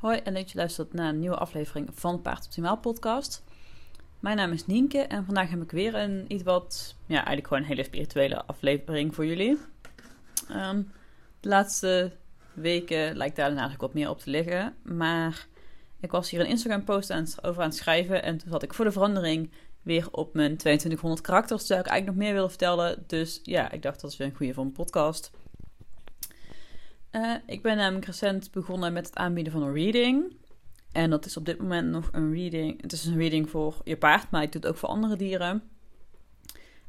Hoi en leuk dat je luistert naar een nieuwe aflevering van Paard Optimaal podcast. Mijn naam is Nienke en vandaag heb ik weer een iets wat, ja, eigenlijk gewoon een hele spirituele aflevering voor jullie. Ehm, de laatste weken lijkt daar eigenlijk wat meer op te liggen, maar ik was hier een Instagram post over aan het schrijven en toen had ik voor de verandering weer op mijn 2200 karakters, zou ik eigenlijk nog meer willen vertellen. Dus ja, ik dacht dat is weer een goede voor een podcast. Uh, ik ben namelijk recent begonnen met het aanbieden van een reading. En dat is op dit moment nog een reading. Het is een reading voor je paard, maar ik doe het ook voor andere dieren.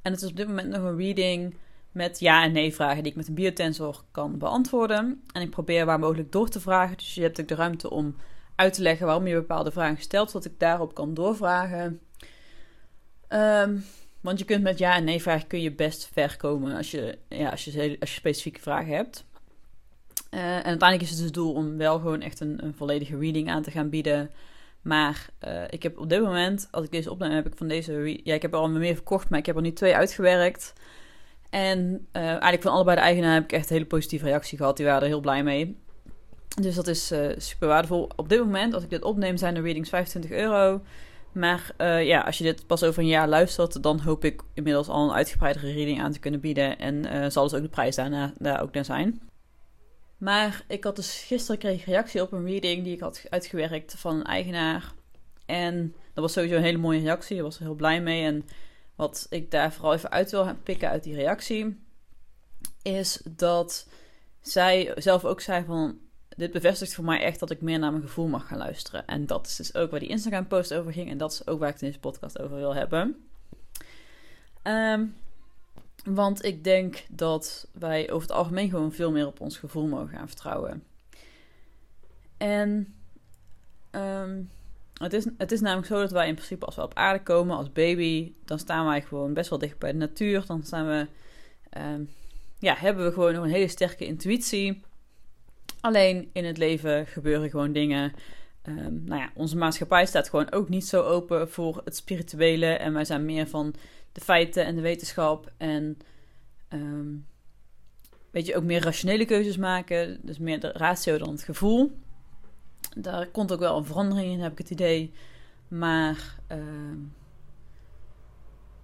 En het is op dit moment nog een reading met ja en nee vragen die ik met een biotensor kan beantwoorden. En ik probeer waar mogelijk door te vragen. Dus je hebt ook de ruimte om uit te leggen waarom je bepaalde vragen stelt, zodat ik daarop kan doorvragen. Um, want je kunt met ja en nee vragen kun je best ver komen als je, ja, als je, als je specifieke vragen hebt. Uh, en uiteindelijk is het dus het doel om wel gewoon echt een, een volledige reading aan te gaan bieden. Maar uh, ik heb op dit moment, als ik deze opneem, heb ik van deze... Ja, ik heb er al meer verkocht, maar ik heb er nu twee uitgewerkt. En uh, eigenlijk van allebei de eigenaren heb ik echt een hele positieve reactie gehad. Die waren er heel blij mee. Dus dat is super waardevol. Op dit moment, als ik dit opneem, zijn de readings 25 euro. Maar ja, als je dit pas over een jaar luistert, dan hoop ik inmiddels al een uitgebreidere reading aan te kunnen bieden. En zal dus ook de prijs daarna, daar ook naar zijn. Maar ik had dus gisteren kreeg reactie op een reading die ik had uitgewerkt van een eigenaar. En dat was sowieso een hele mooie reactie. Daar was er heel blij mee. En wat ik daar vooral even uit wil pikken uit die reactie, is dat zij zelf ook zei van dit bevestigt voor mij echt dat ik meer naar mijn gevoel mag gaan luisteren. En dat is dus ook waar die Instagram post over ging. En dat is ook waar ik deze podcast over wil hebben. Um, want ik denk dat wij over het algemeen gewoon veel meer op ons gevoel mogen gaan vertrouwen. En um, het, is, het is namelijk zo dat wij in principe als we op aarde komen als baby, dan staan wij gewoon best wel dicht bij de natuur. Dan staan we, um, ja, hebben we gewoon nog een hele sterke intuïtie. Alleen in het leven gebeuren gewoon dingen. Um, nou ja, onze maatschappij staat gewoon ook niet zo open voor het spirituele. En wij zijn meer van de feiten en de wetenschap. En um, weet je, ook meer rationele keuzes maken. Dus meer de ratio dan het gevoel. Daar komt ook wel een verandering in, heb ik het idee. Maar uh,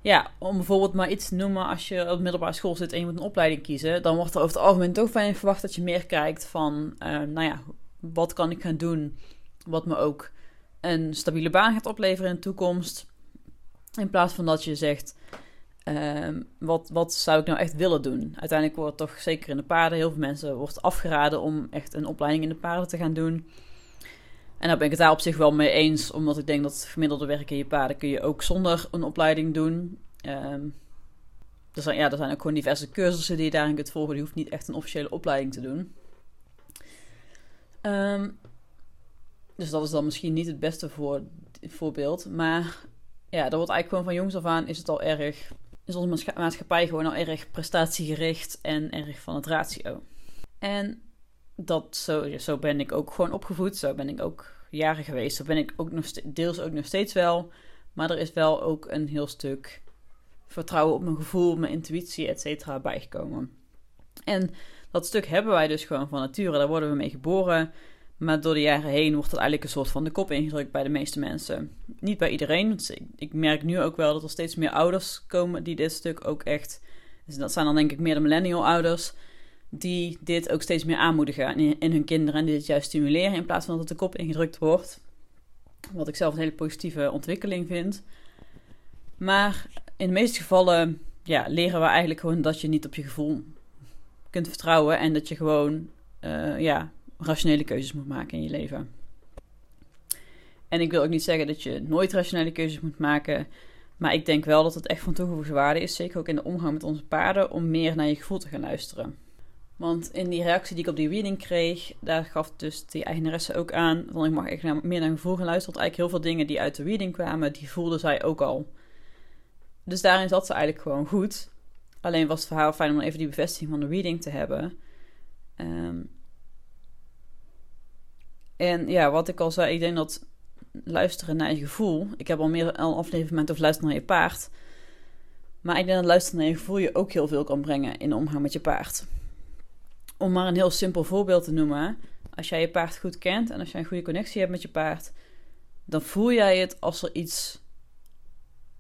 ja, om bijvoorbeeld maar iets te noemen, als je op middelbare school zit en je moet een opleiding kiezen, dan wordt er over het algemeen toch van verwacht dat je meer kijkt van, nou ja, wat kan ik gaan doen wat me ook een stabiele baan gaat opleveren in de toekomst. In plaats van dat je zegt, uh, wat, wat zou ik nou echt willen doen? Uiteindelijk wordt toch zeker in de paarden, heel veel mensen wordt afgeraden om echt een opleiding in de paarden te gaan doen. En daar ben ik het daar op zich wel mee eens, omdat ik denk dat gemiddelde werk in je paarden kun je ook zonder een opleiding doen. Um, er, zijn, ja, er zijn ook gewoon diverse cursussen die je daarin kunt volgen. Je hoeft niet echt een officiële opleiding te doen. Um, dus dat is dan misschien niet het beste voor, voorbeeld. Maar ja, dat wordt eigenlijk gewoon van jongs af aan is het al erg. Is onze maatschappij gewoon al erg prestatiegericht en erg van het ratio. En dat zo, zo ben ik ook gewoon opgevoed. Zo ben ik ook jaren geweest. Zo ben ik ook nog deels ook nog steeds wel. Maar er is wel ook een heel stuk vertrouwen op mijn gevoel, mijn intuïtie, et cetera, bijgekomen. En dat stuk hebben wij dus gewoon van nature. Daar worden we mee geboren. Maar door de jaren heen wordt het eigenlijk een soort van de kop ingedrukt bij de meeste mensen. Niet bij iedereen. Want ik, merk nu ook wel dat er steeds meer ouders komen die dit stuk ook echt. Dus dat zijn dan denk ik meer de millennial ouders. Die dit ook steeds meer aanmoedigen in, hun kinderen. En die dit juist stimuleren in plaats van dat het de kop ingedrukt wordt. Wat ik zelf een hele positieve ontwikkeling vind. Maar in de meeste gevallen ja, leren we eigenlijk gewoon dat je niet op je gevoel kunt vertrouwen. En dat je gewoon uh, ja, rationele keuzes moet maken in je leven. En ik wil ook niet zeggen dat je nooit rationele keuzes moet maken. Maar ik denk wel dat het echt van toegevoegde waarde is, zeker ook in de omgang met onze paarden, om meer naar je gevoel te gaan luisteren. Want in die reactie die ik op die reading kreeg, daar gaf dus die eigenaresse ook aan. Want ik mag echt meer naar mijn gevoel gaan luisteren. Want eigenlijk heel veel dingen die uit de reading kwamen, die voelde zij ook al. Dus daarin zat ze eigenlijk gewoon goed. Alleen was het voor haar fijn om even die bevestiging van de reading te hebben. Um, en ja, wat ik al zei, ik denk dat luisteren naar je gevoel. Ik heb al meer een aflevering over luisteren naar je paard. Maar ik denk dat luisteren naar je gevoel je ook heel veel kan brengen in de omgang met je paard. Om maar een heel simpel voorbeeld te noemen. als jij je paard goed kent en als jij een goede connectie hebt met je paard, dan voel jij het als er iets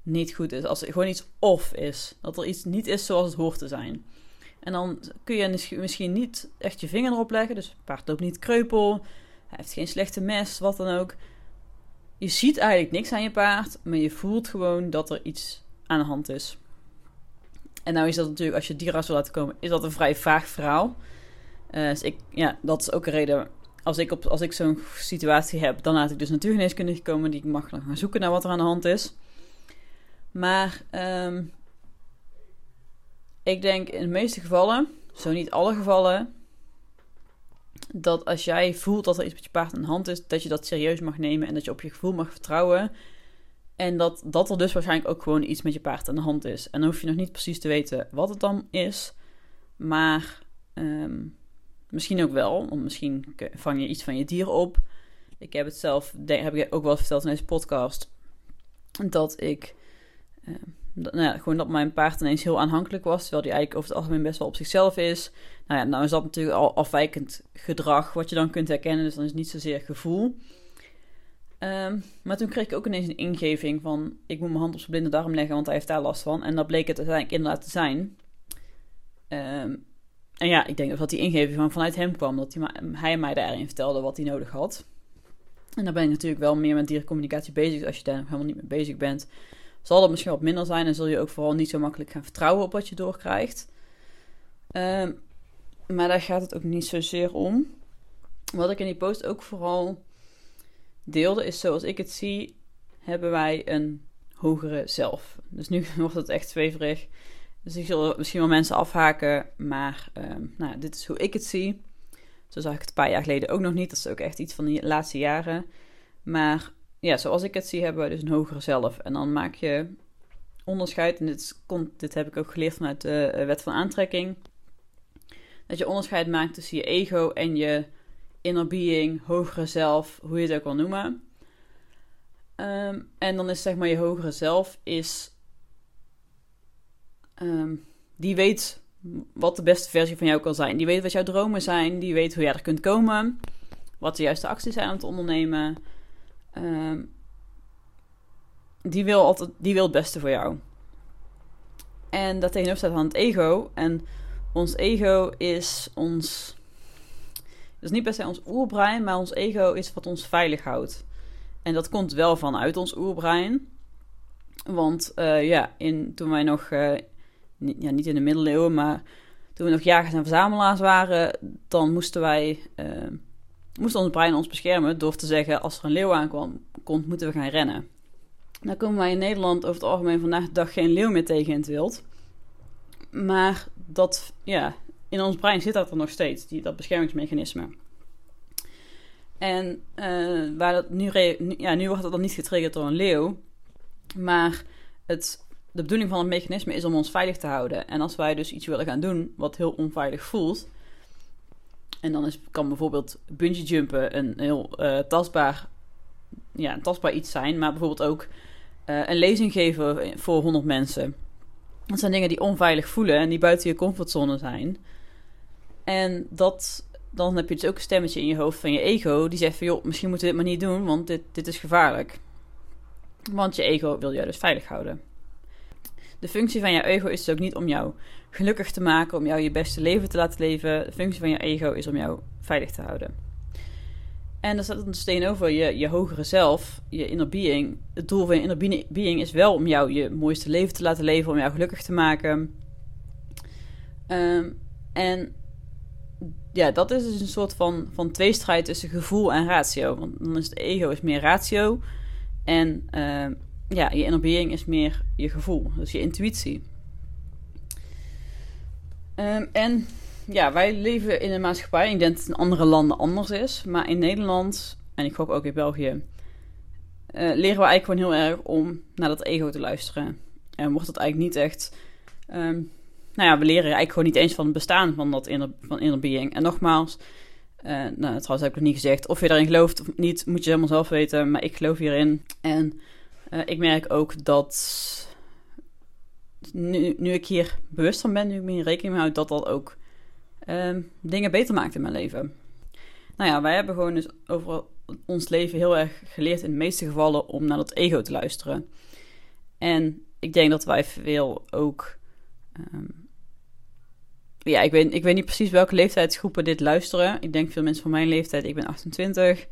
niet goed is. Als er gewoon iets off is. Dat er iets niet is zoals het hoort te zijn. En dan kun je misschien niet echt je vinger erop leggen. Dus het paard loopt niet kreupel. Hij heeft geen slechte mes, wat dan ook. Je ziet eigenlijk niks aan je paard, maar je voelt gewoon dat er iets aan de hand is. En nou is dat natuurlijk, als je dierras wil laten komen, is dat een vrij vaag verhaal. Uh, dus ik, ja, dat is ook een reden. Als ik, op, als ik zo'n situatie heb, dan laat ik dus natuurgeneeskundige komen. Die mag dan gaan zoeken naar wat er aan de hand is. Maar um, ik denk in de meeste gevallen, zo niet alle gevallen, dat als jij voelt dat er iets met je paard aan de hand is, dat je dat serieus mag nemen en dat je op je gevoel mag vertrouwen. En dat, dat er dus waarschijnlijk ook gewoon iets met je paard aan de hand is. En dan hoef je nog niet precies te weten wat het dan is. Maar um, misschien ook wel, want misschien vang je iets van je dier op. Ik heb het zelf, heb ik ook wel verteld in deze podcast, dat ik uh, nou ja, gewoon dat mijn paard ineens heel aanhankelijk was. Terwijl die eigenlijk over het algemeen best wel op zichzelf is. Nou ja, nou is dat natuurlijk al afwijkend gedrag wat je dan kunt herkennen. Dus dan is het niet zozeer gevoel. Um, maar toen kreeg ik ook ineens een ingeving van... ik moet mijn hand op zijn blinde darm leggen, want hij heeft daar last van. En dat bleek het uiteindelijk inderdaad te zijn. Um, en ja, ik denk dat die ingeving van vanuit hem kwam. Dat hij, mij daarin vertelde wat hij nodig had. En dan ben je natuurlijk wel meer met dierencommunicatie bezig. Als je daar helemaal niet mee bezig bent zal dat misschien wat minder zijn en zul je ook vooral niet zo makkelijk gaan vertrouwen op wat je doorkrijgt. Uh, maar daar gaat het ook niet zozeer om. Wat ik in die post ook vooral deelde, is zoals ik het zie, hebben wij een hogere zelf. Dus nu wordt het echt zweverig. Dus ik zal misschien wel mensen afhaken, maar uh, nou, dit is hoe ik het zie. Zo zag ik het een paar jaar geleden ook nog niet. Dat is ook echt iets van de laatste jaren. Maar ja, zoals ik het zie, hebben we dus een hogere zelf. En dan maak je onderscheid, en dit, dit heb ik ook geleerd vanuit de eh, wet van aantrekking. Dat je onderscheid maakt tussen je ego en je inner being, hogere zelf, hoe je het ook wil noemen. Ehm, en dan is zeg maar je hogere zelf is. Ehm, die weet wat de beste versie van jou kan zijn. Die weet wat jouw dromen zijn. Die weet hoe jij er kunt komen. Wat de juiste acties zijn om te ondernemen. Ehm, die, wil altijd, die wil het beste voor jou. En dat tegenover staat aan het ego. En ons ego is ons. is niet per se ons oerbrein, maar ons ego is wat ons veilig houdt. En dat komt wel vanuit ons oerbrein. Want uh, ja, in, toen wij nog, uh, niet, ja, niet in de middeleeuwen, maar toen we nog jagers en verzamelaars waren, dan moesten wij uh, moest ons brein ons beschermen door te zeggen: als er een leeuw aankwam, komt, moeten we gaan rennen. Dan komen wij in Nederland over het algemeen vandaag de dag geen leeuw meer tegen in het wild. Maar dat, ja, in ons brein zit dat er nog steeds, die, dat beschermingsmechanisme. En uh, waar dat nu, ja, nu wordt het dan niet getriggerd door een leeuw. Maar het, de bedoeling van het mechanisme is om ons veilig te houden. En als wij dus iets willen gaan doen wat heel onveilig voelt, en dan is, kan bijvoorbeeld bungee jumpen een heel uh, tastbaar, ja, een tastbaar iets zijn. Maar bijvoorbeeld ook uh, een lezing geven voor 100 mensen. Dat zijn dingen die onveilig voelen en die buiten je comfortzone zijn. En dat, dan heb je dus ook een stemmetje in je hoofd van je ego. Die zegt van, joh, misschien moeten we dit maar niet doen, want dit, dit is gevaarlijk. Want je ego wil jou dus veilig houden. De functie van je ego is dus ook niet om jou gelukkig te maken, om jou je beste leven te laten leven. De functie van je ego is om jou veilig te houden. En dan staat het steen over je, je hogere zelf, je inner being. Het doel van je inner being is wel om jou je mooiste leven te laten leven, om jou gelukkig te maken. Um, en ja, dat is dus een soort van, van tweestrijd tussen gevoel en ratio. Want dan is het ego is meer ratio. En uh, ja, je inner being is meer je gevoel, dus je intuïtie. Um, en ja, wij leven in een maatschappij, ik denk dat het in andere landen anders is, maar in Nederland, en ik hoop ook in België, uh, leren we eigenlijk gewoon heel erg om naar dat ego te luisteren. En wordt het eigenlijk niet echt. Um, nou ja, we leren eigenlijk gewoon niet eens van het bestaan van dat inner, van inner being. En nogmaals, uh, nou, trouwens heb ik nog niet gezegd, of je daarin gelooft of niet, moet je helemaal zelf weten, maar ik geloof hierin. En uh, ik merk ook dat nu, nu ik hier bewust van ben, nu ik me rekening mee houd, dat dat ook uh, dingen beter maakt in mijn leven. Nou ja, wij hebben gewoon dus over ons leven heel erg geleerd in de meeste gevallen om naar dat ego te luisteren. En ik denk dat wij veel ook. Ehm, ja, ik weet, ik weet niet precies welke leeftijdsgroepen dit luisteren. Ik denk veel mensen van mijn leeftijd. Ik ben 28.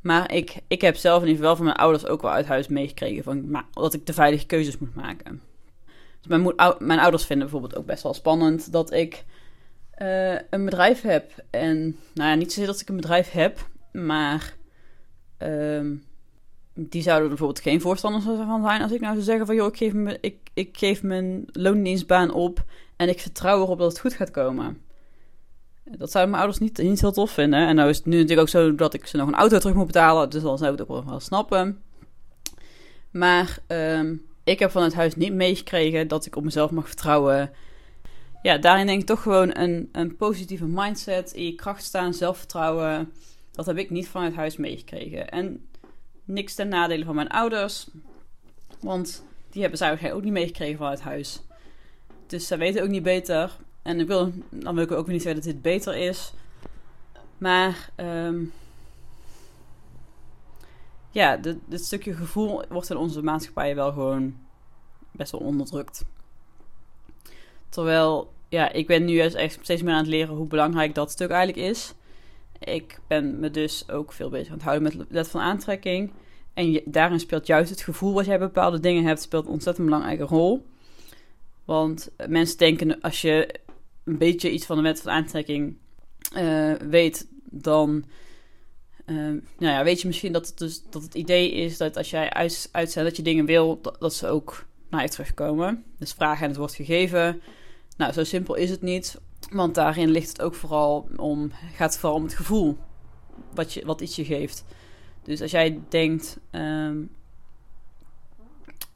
Maar ik, ik heb zelf in ieder geval van mijn ouders ook wel uit huis meegekregen van, dat ik de veilige keuzes moet maken. Mijn, mijn ouders vinden bijvoorbeeld ook best wel spannend dat ik uh, een bedrijf heb. En nou ja, niet zozeer dat ik een bedrijf heb, maar uh, die zouden er bijvoorbeeld geen voorstanders van zijn als ik nou zou zeggen van joh, ik geef, me, ik, ik geef mijn loondienstbaan op en ik vertrouw erop dat het goed gaat komen. Dat zouden mijn ouders niet, heel tof vinden. En nou is het nu natuurlijk ook zo dat ik ze nog een auto terug moet betalen. Dus dan zou ik het ook wel, wel snappen. Maar um, ik heb van het huis niet meegekregen dat ik op mezelf mag vertrouwen. Ja, daarin denk ik toch gewoon een, een positieve mindset. In je kracht staan, zelfvertrouwen. Dat heb ik niet van het huis meegekregen. En niks ten nadele van mijn ouders. Want die hebben ze ook niet meegekregen van het huis. Dus ze weten ook niet beter. En ik wil, dan wil ik ook niet zeggen dat dit beter is. Maar um, ja, dit, stukje gevoel wordt in onze maatschappij wel gewoon best wel onderdrukt. Terwijl, ja, ik ben nu juist echt steeds meer aan het leren hoe belangrijk dat stuk eigenlijk is. Ik ben me dus ook veel bezig aan het houden met wet van aantrekking. En daarin speelt juist het gevoel wat jij bepaalde dingen hebt, speelt een ontzettend belangrijke rol. Want mensen denken als je een beetje iets van de wet van aantrekking uh, weet, dan uh, nou ja, weet je misschien dat het, dus, dat het idee is dat als jij uit, uitzet dat je dingen wil, dat, dat, ze ook naar je terugkomen. Dus vragen en het wordt gegeven. Nou, zo simpel is het niet. Want daarin ligt het ook vooral om, gaat het vooral om het gevoel wat, je, wat iets je geeft. Dus als jij denkt, um,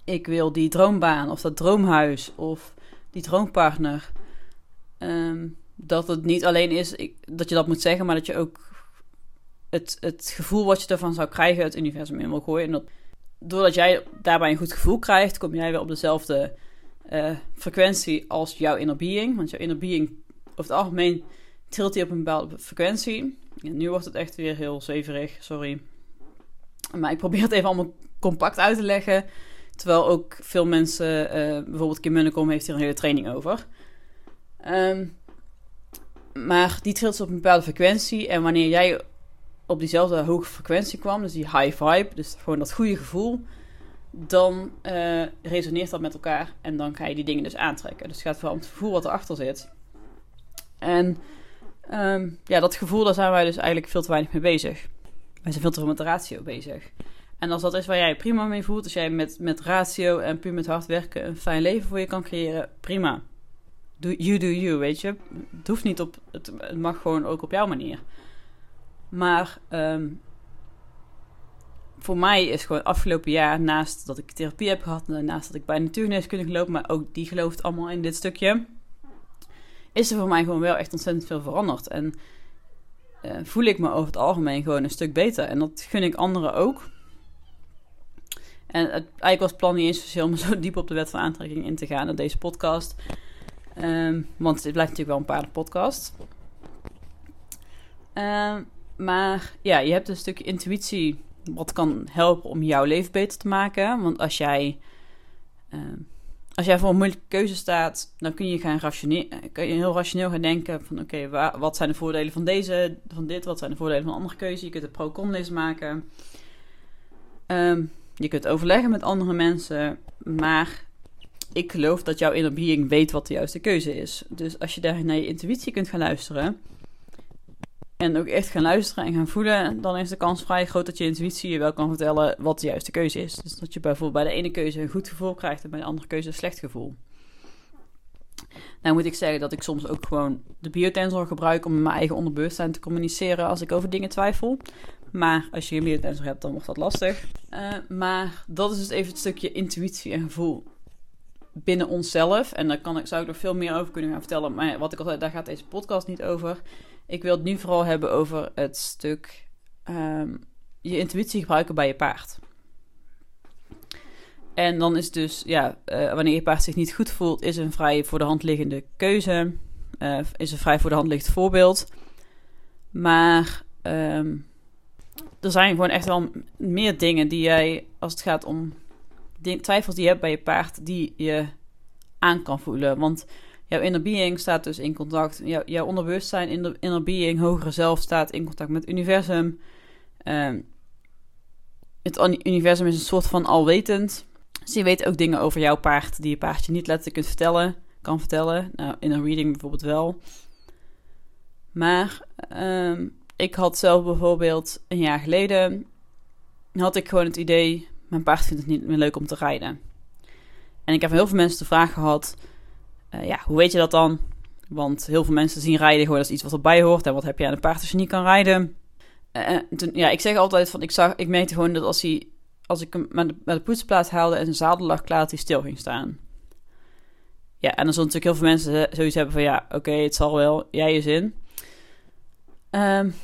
ik wil die droombaan of dat droomhuis of die droompartner. Um, dat het niet alleen is ik, dat je dat moet zeggen, maar dat je ook het, het gevoel wat je ervan zou krijgen het universum in wil gooien. En dat, doordat jij daarbij een goed gevoel krijgt, kom jij weer op dezelfde uh, frequentie als jouw inner being. Want jouw inner being, over het algemeen, trilt hij op een bepaalde frequentie. En nu wordt het echt weer heel zweverig, sorry. Maar ik probeer het even allemaal compact uit te leggen. Terwijl ook veel mensen, uh, bijvoorbeeld Kim Munnekom heeft hier een hele training over. Um, maar die trilt op een bepaalde frequentie. En wanneer jij op diezelfde hoge frequentie kwam, dus die high vibe, dus gewoon dat goede gevoel, dan uh, resoneert dat met elkaar en dan ga je die dingen dus aantrekken. Dus het gaat vooral om het gevoel wat erachter zit. En um, ja, dat gevoel, daar zijn wij dus eigenlijk veel te weinig mee bezig. Wij zijn veel te veel met ratio bezig. En als dat is waar jij prima mee voelt, als jij met, met ratio en puur met hard werken een fijn leven voor je kan creëren, prima. Do, you do you, weet je. Het hoeft niet op, het, het mag gewoon ook op jouw manier. Maar um, voor mij is gewoon afgelopen jaar, naast dat ik therapie heb gehad, naast dat ik bij natuurgeneeskunde gelopen, maar ook die gelooft allemaal in dit stukje, is er voor mij gewoon wel echt ontzettend veel veranderd. En uh, voel ik me over het algemeen gewoon een stuk beter. En dat gun ik anderen ook. En het, eigenlijk was het plan niet eens om zo diep op de wet van aantrekking in te gaan in deze podcast. Um, want het blijft natuurlijk wel een paardenpodcast. Um, maar ja, je hebt een stukje intuïtie wat kan helpen om jouw leven beter te maken. Want als jij, uh, als jij voor een moeilijke keuze staat, dan kun je, gaan kun je heel rationeel gaan denken van oké, wat zijn de voordelen van deze, van dit, wat zijn de voordelen van een andere keuze. Je kunt een pro-con maken. Um, je kunt overleggen met andere mensen, maar ik geloof dat jouw inner weet wat de juiste keuze is. Dus als je daar naar je intuïtie kunt gaan luisteren en ook echt gaan luisteren en gaan voelen, dan is de kans vrij groot dat je intuïtie je wel kan vertellen wat de juiste keuze is. Dus dat je bijvoorbeeld bij de ene keuze een goed gevoel krijgt en bij de andere keuze een slecht gevoel. Nou moet ik zeggen dat ik soms ook gewoon de biotensor gebruik om met mijn eigen onderbewustzijn te communiceren als ik over dingen twijfel. Maar als je geen biotensor hebt, dan wordt dat lastig. Uh, maar dat is dus even het stukje intuïtie en gevoel binnen onszelf. En daar kan ik, zou ik er veel meer over kunnen gaan vertellen. Maar wat ik al zei, daar gaat deze podcast niet over. Ik wil het nu vooral hebben over het stuk um, je intuïtie gebruiken bij je paard. En dan is dus, ja, uh, wanneer je paard zich niet goed voelt, is een vrij voor de hand liggende keuze. Uh, is een vrij voor de hand liggend voorbeeld. Maar ehm, er zijn gewoon echt wel meer dingen die jij, als het gaat om twijfels die je hebt bij je paard, die je aan kan voelen. Want jouw inner being staat dus in contact, jouw, jouw onderbewustzijn, in de inner being, hogere zelf staat in contact met het universum. Um, het universum is een soort van alwetend. Dus je weet ook dingen over jouw paard die je paardje niet letterlijk kunt vertellen, kan vertellen. Nou, in een reading bijvoorbeeld wel. Maar ehm, ik had zelf bijvoorbeeld een jaar geleden had ik gewoon het idee, mijn paard vindt het niet meer leuk om te rijden. En ik heb heel veel mensen de vraag gehad, uh, ja, hoe weet je dat dan? Want heel veel mensen zien rijden gewoon als iets wat erbij hoort. En wat heb je aan een paard als je niet kan rijden? Uh, toen, ja, ik zeg altijd van, ik, zag, ik gewoon dat als, hij, als ik hem met de, met de poetsplaats haalde en zijn zadel lag klaar, dat hij stil ging staan. Ja, en dan zullen natuurlijk heel veel mensen zoiets hebben van, ja, oké, het zal wel, jij je zin. Um,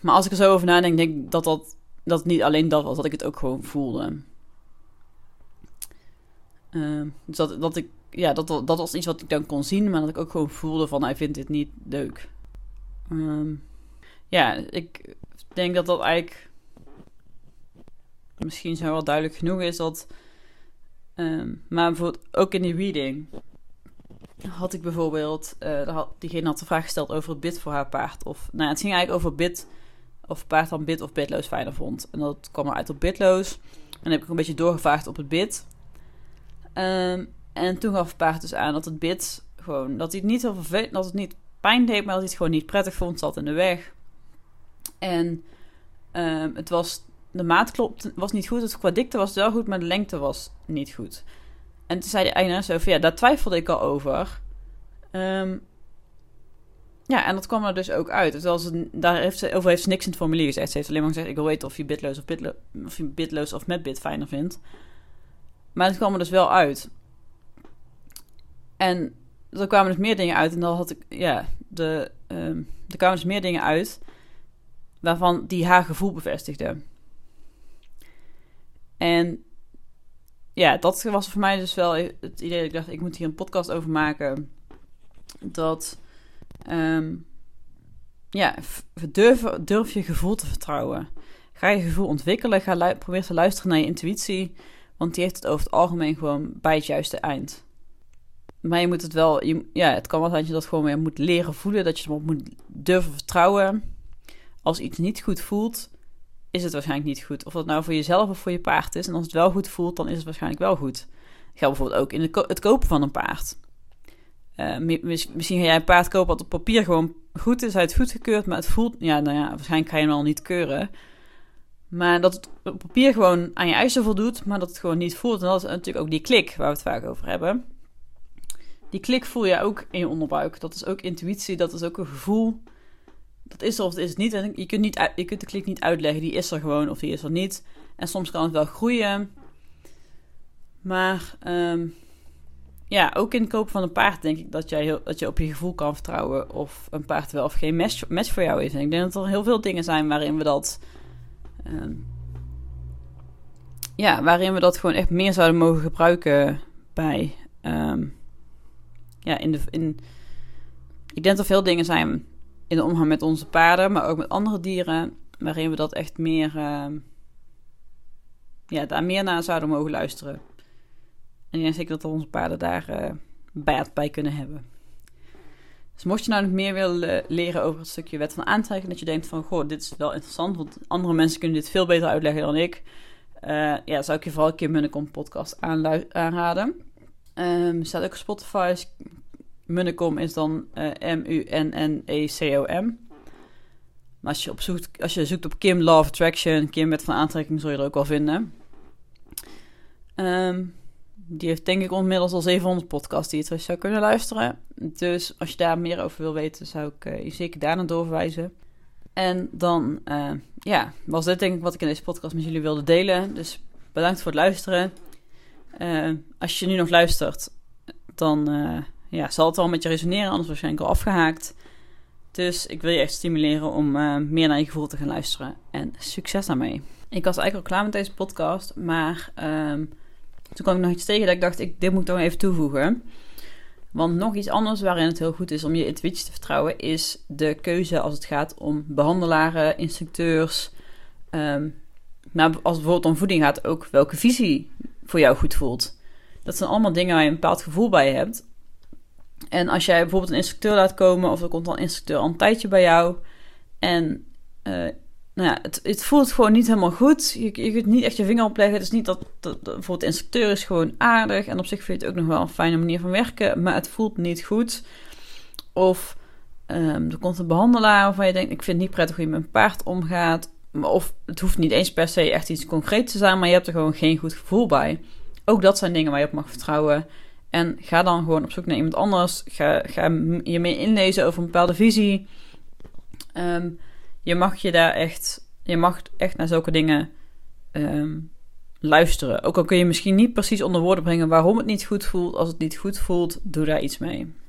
maar als ik er zo over nadenk, denk ik dat, dat, dat het niet alleen dat was, dat ik het ook gewoon voelde. Uh, dus dat, dat ik, ja, dat, dat was iets wat ik dan kon zien, maar dat ik ook gewoon voelde van hij vindt dit niet leuk. Um, ja, ik denk dat dat eigenlijk misschien zo wel duidelijk genoeg is dat. Um, maar bijvoorbeeld ook in die reading had ik bijvoorbeeld, had, diegene had de vraag gesteld over het bid voor haar paard. Of, nou, het ging eigenlijk over bid, of paard dan bid of bidloos fijner vond. En dat kwam eruit op bidloos. En dan heb ik een beetje doorgevraagd op het bid. Um, en toen gaf paard dus aan dat het bid gewoon, dat hij het niet heel vervelend, dat het niet pijn deed, maar dat hij het gewoon niet prettig vond, zat in de weg. En um, het was, de maat klopt, was niet goed, het qua dikte was wel goed, maar de lengte was niet goed. En toen zei de eigenaar zo ja, daar twijfelde ik al over. Um, ja, en dat kwam er dus ook uit. Ze, daar heeft ze, over heeft ze niks in het formulier gezegd. Ze heeft alleen maar gezegd, ik wil weten of je bitloos of, bitlo, of, je bitloos of met bit fijner vindt. Maar het kwam er dus wel uit. En er kwamen dus meer dingen uit. En dan had ik, ja, de, um, er kwamen dus meer dingen uit. Waarvan die haar gevoel bevestigde. En ja, dat was voor mij dus wel het idee dat ik dacht, ik moet hier een podcast over maken. Dat, um, ja, durf, durf je gevoel te vertrouwen. Ga je gevoel ontwikkelen, ga probeer te luisteren naar je intuïtie. Want die heeft het over het algemeen gewoon bij het juiste eind. Maar je moet het wel, ja, het kan wel zijn dat je dat gewoon weer moet leren voelen. Dat je het moet durven vertrouwen. Als iets niet goed voelt, is het waarschijnlijk niet goed. Of dat nou voor jezelf of voor je paard is. En als het wel goed voelt, dan is het waarschijnlijk wel goed. Dat geldt bijvoorbeeld ook in het, kopen van een paard. Uh, misschien ga jij een paard kopen wat op papier gewoon goed is, hij het goedgekeurd, maar het voelt, ja, nou ja, waarschijnlijk ga je hem al niet keuren. Maar dat het op papier gewoon aan je eisen voldoet, maar dat het gewoon niet voelt. En dat is natuurlijk ook die klik waar we het vaak over hebben. Die klik voel je ook in je onderbuik. Dat is ook intuïtie, dat is ook een gevoel dat is er of dat is het niet. En je kunt, niet, je kunt de klik niet uitleggen. Die is er gewoon of die is er niet. En soms kan het wel groeien. Maar um, ja, ook in het kopen van een paard denk ik dat, jij heel, dat je op je gevoel kan vertrouwen. Of een paard wel of geen match, voor jou is. En ik denk dat er heel veel dingen zijn waarin we dat. Um, ja, waarin we dat gewoon echt meer zouden mogen gebruiken bij. Um, ja, in de. In, ik denk dat er veel dingen zijn in de omgang met onze paarden, maar ook met andere dieren, waarin we dat echt meer, uh, ja, daar meer naar zouden mogen luisteren. En ik denk zeker dat onze paarden daar uh, baat bij kunnen hebben. Dus mocht je nou nog meer willen leren over het stukje wet van aantrekking, dat je denkt van, goh, dit is wel interessant, want andere mensen kunnen dit veel beter uitleggen dan ik. Uh, ja, zou ik je vooral Kim Munnekom podcast aanraden. Um, staat ook op Spotify, Munnekom is dan M-U-N-N-E-C-O-M. Maar als je, op zoekt, als je zoekt op Kim Love Attraction, Kim met van aantrekking, zul je er ook wel vinden. Um, die heeft denk ik inmiddels al 700 podcasts die je terug zou kunnen luisteren. Dus als je daar meer over wil weten, zou ik uh, je zeker daarna doorverwijzen. En dan uh, ja, was dit denk ik wat ik in deze podcast met jullie wilde delen. Dus bedankt voor het luisteren. Uh, als je nu nog luistert, dan ja, zal het wel met je resoneren, anders waarschijnlijk al afgehaakt. Dus ik wil je echt stimuleren om uh, meer naar je gevoel te gaan luisteren. En succes daarmee. Ik was eigenlijk al klaar met deze podcast, maar um, toen kwam ik nog iets tegen dat ik dacht, ik, dit moet ik toch even toevoegen. Want nog iets anders waarin het heel goed is om je intuïtie te vertrouwen, is de keuze als het gaat om behandelaren, instructeurs. Um, als het bijvoorbeeld om voeding gaat, ook welke visie voor jou goed voelt. Dat zijn allemaal dingen waar je een bepaald gevoel bij hebt. En als jij bijvoorbeeld een instructeur laat komen, of er komt dan een instructeur al een tijdje bij jou. En uh, nou ja, het, het, voelt gewoon niet helemaal goed. Je, je kunt niet echt je vinger opleggen. Het is niet dat, dat, bijvoorbeeld de instructeur is gewoon aardig. En op zich vind je het ook nog wel een fijne manier van werken. Maar het voelt niet goed. Of um, er komt een behandelaar waarvan je denkt: ik vind het niet prettig hoe je met een paard omgaat. Of het hoeft niet eens per se echt iets concreets te zijn, maar je hebt er gewoon geen goed gevoel bij. Ook dat zijn dingen waar je op mag vertrouwen. En ga dan gewoon op zoek naar iemand anders. Ga, ga je meer inlezen over een bepaalde visie. Um, je mag je daar echt, je mag echt naar zulke dingen um, luisteren. Ook al kun je misschien niet precies onder woorden brengen waarom het niet goed voelt. Als het niet goed voelt, doe daar iets mee.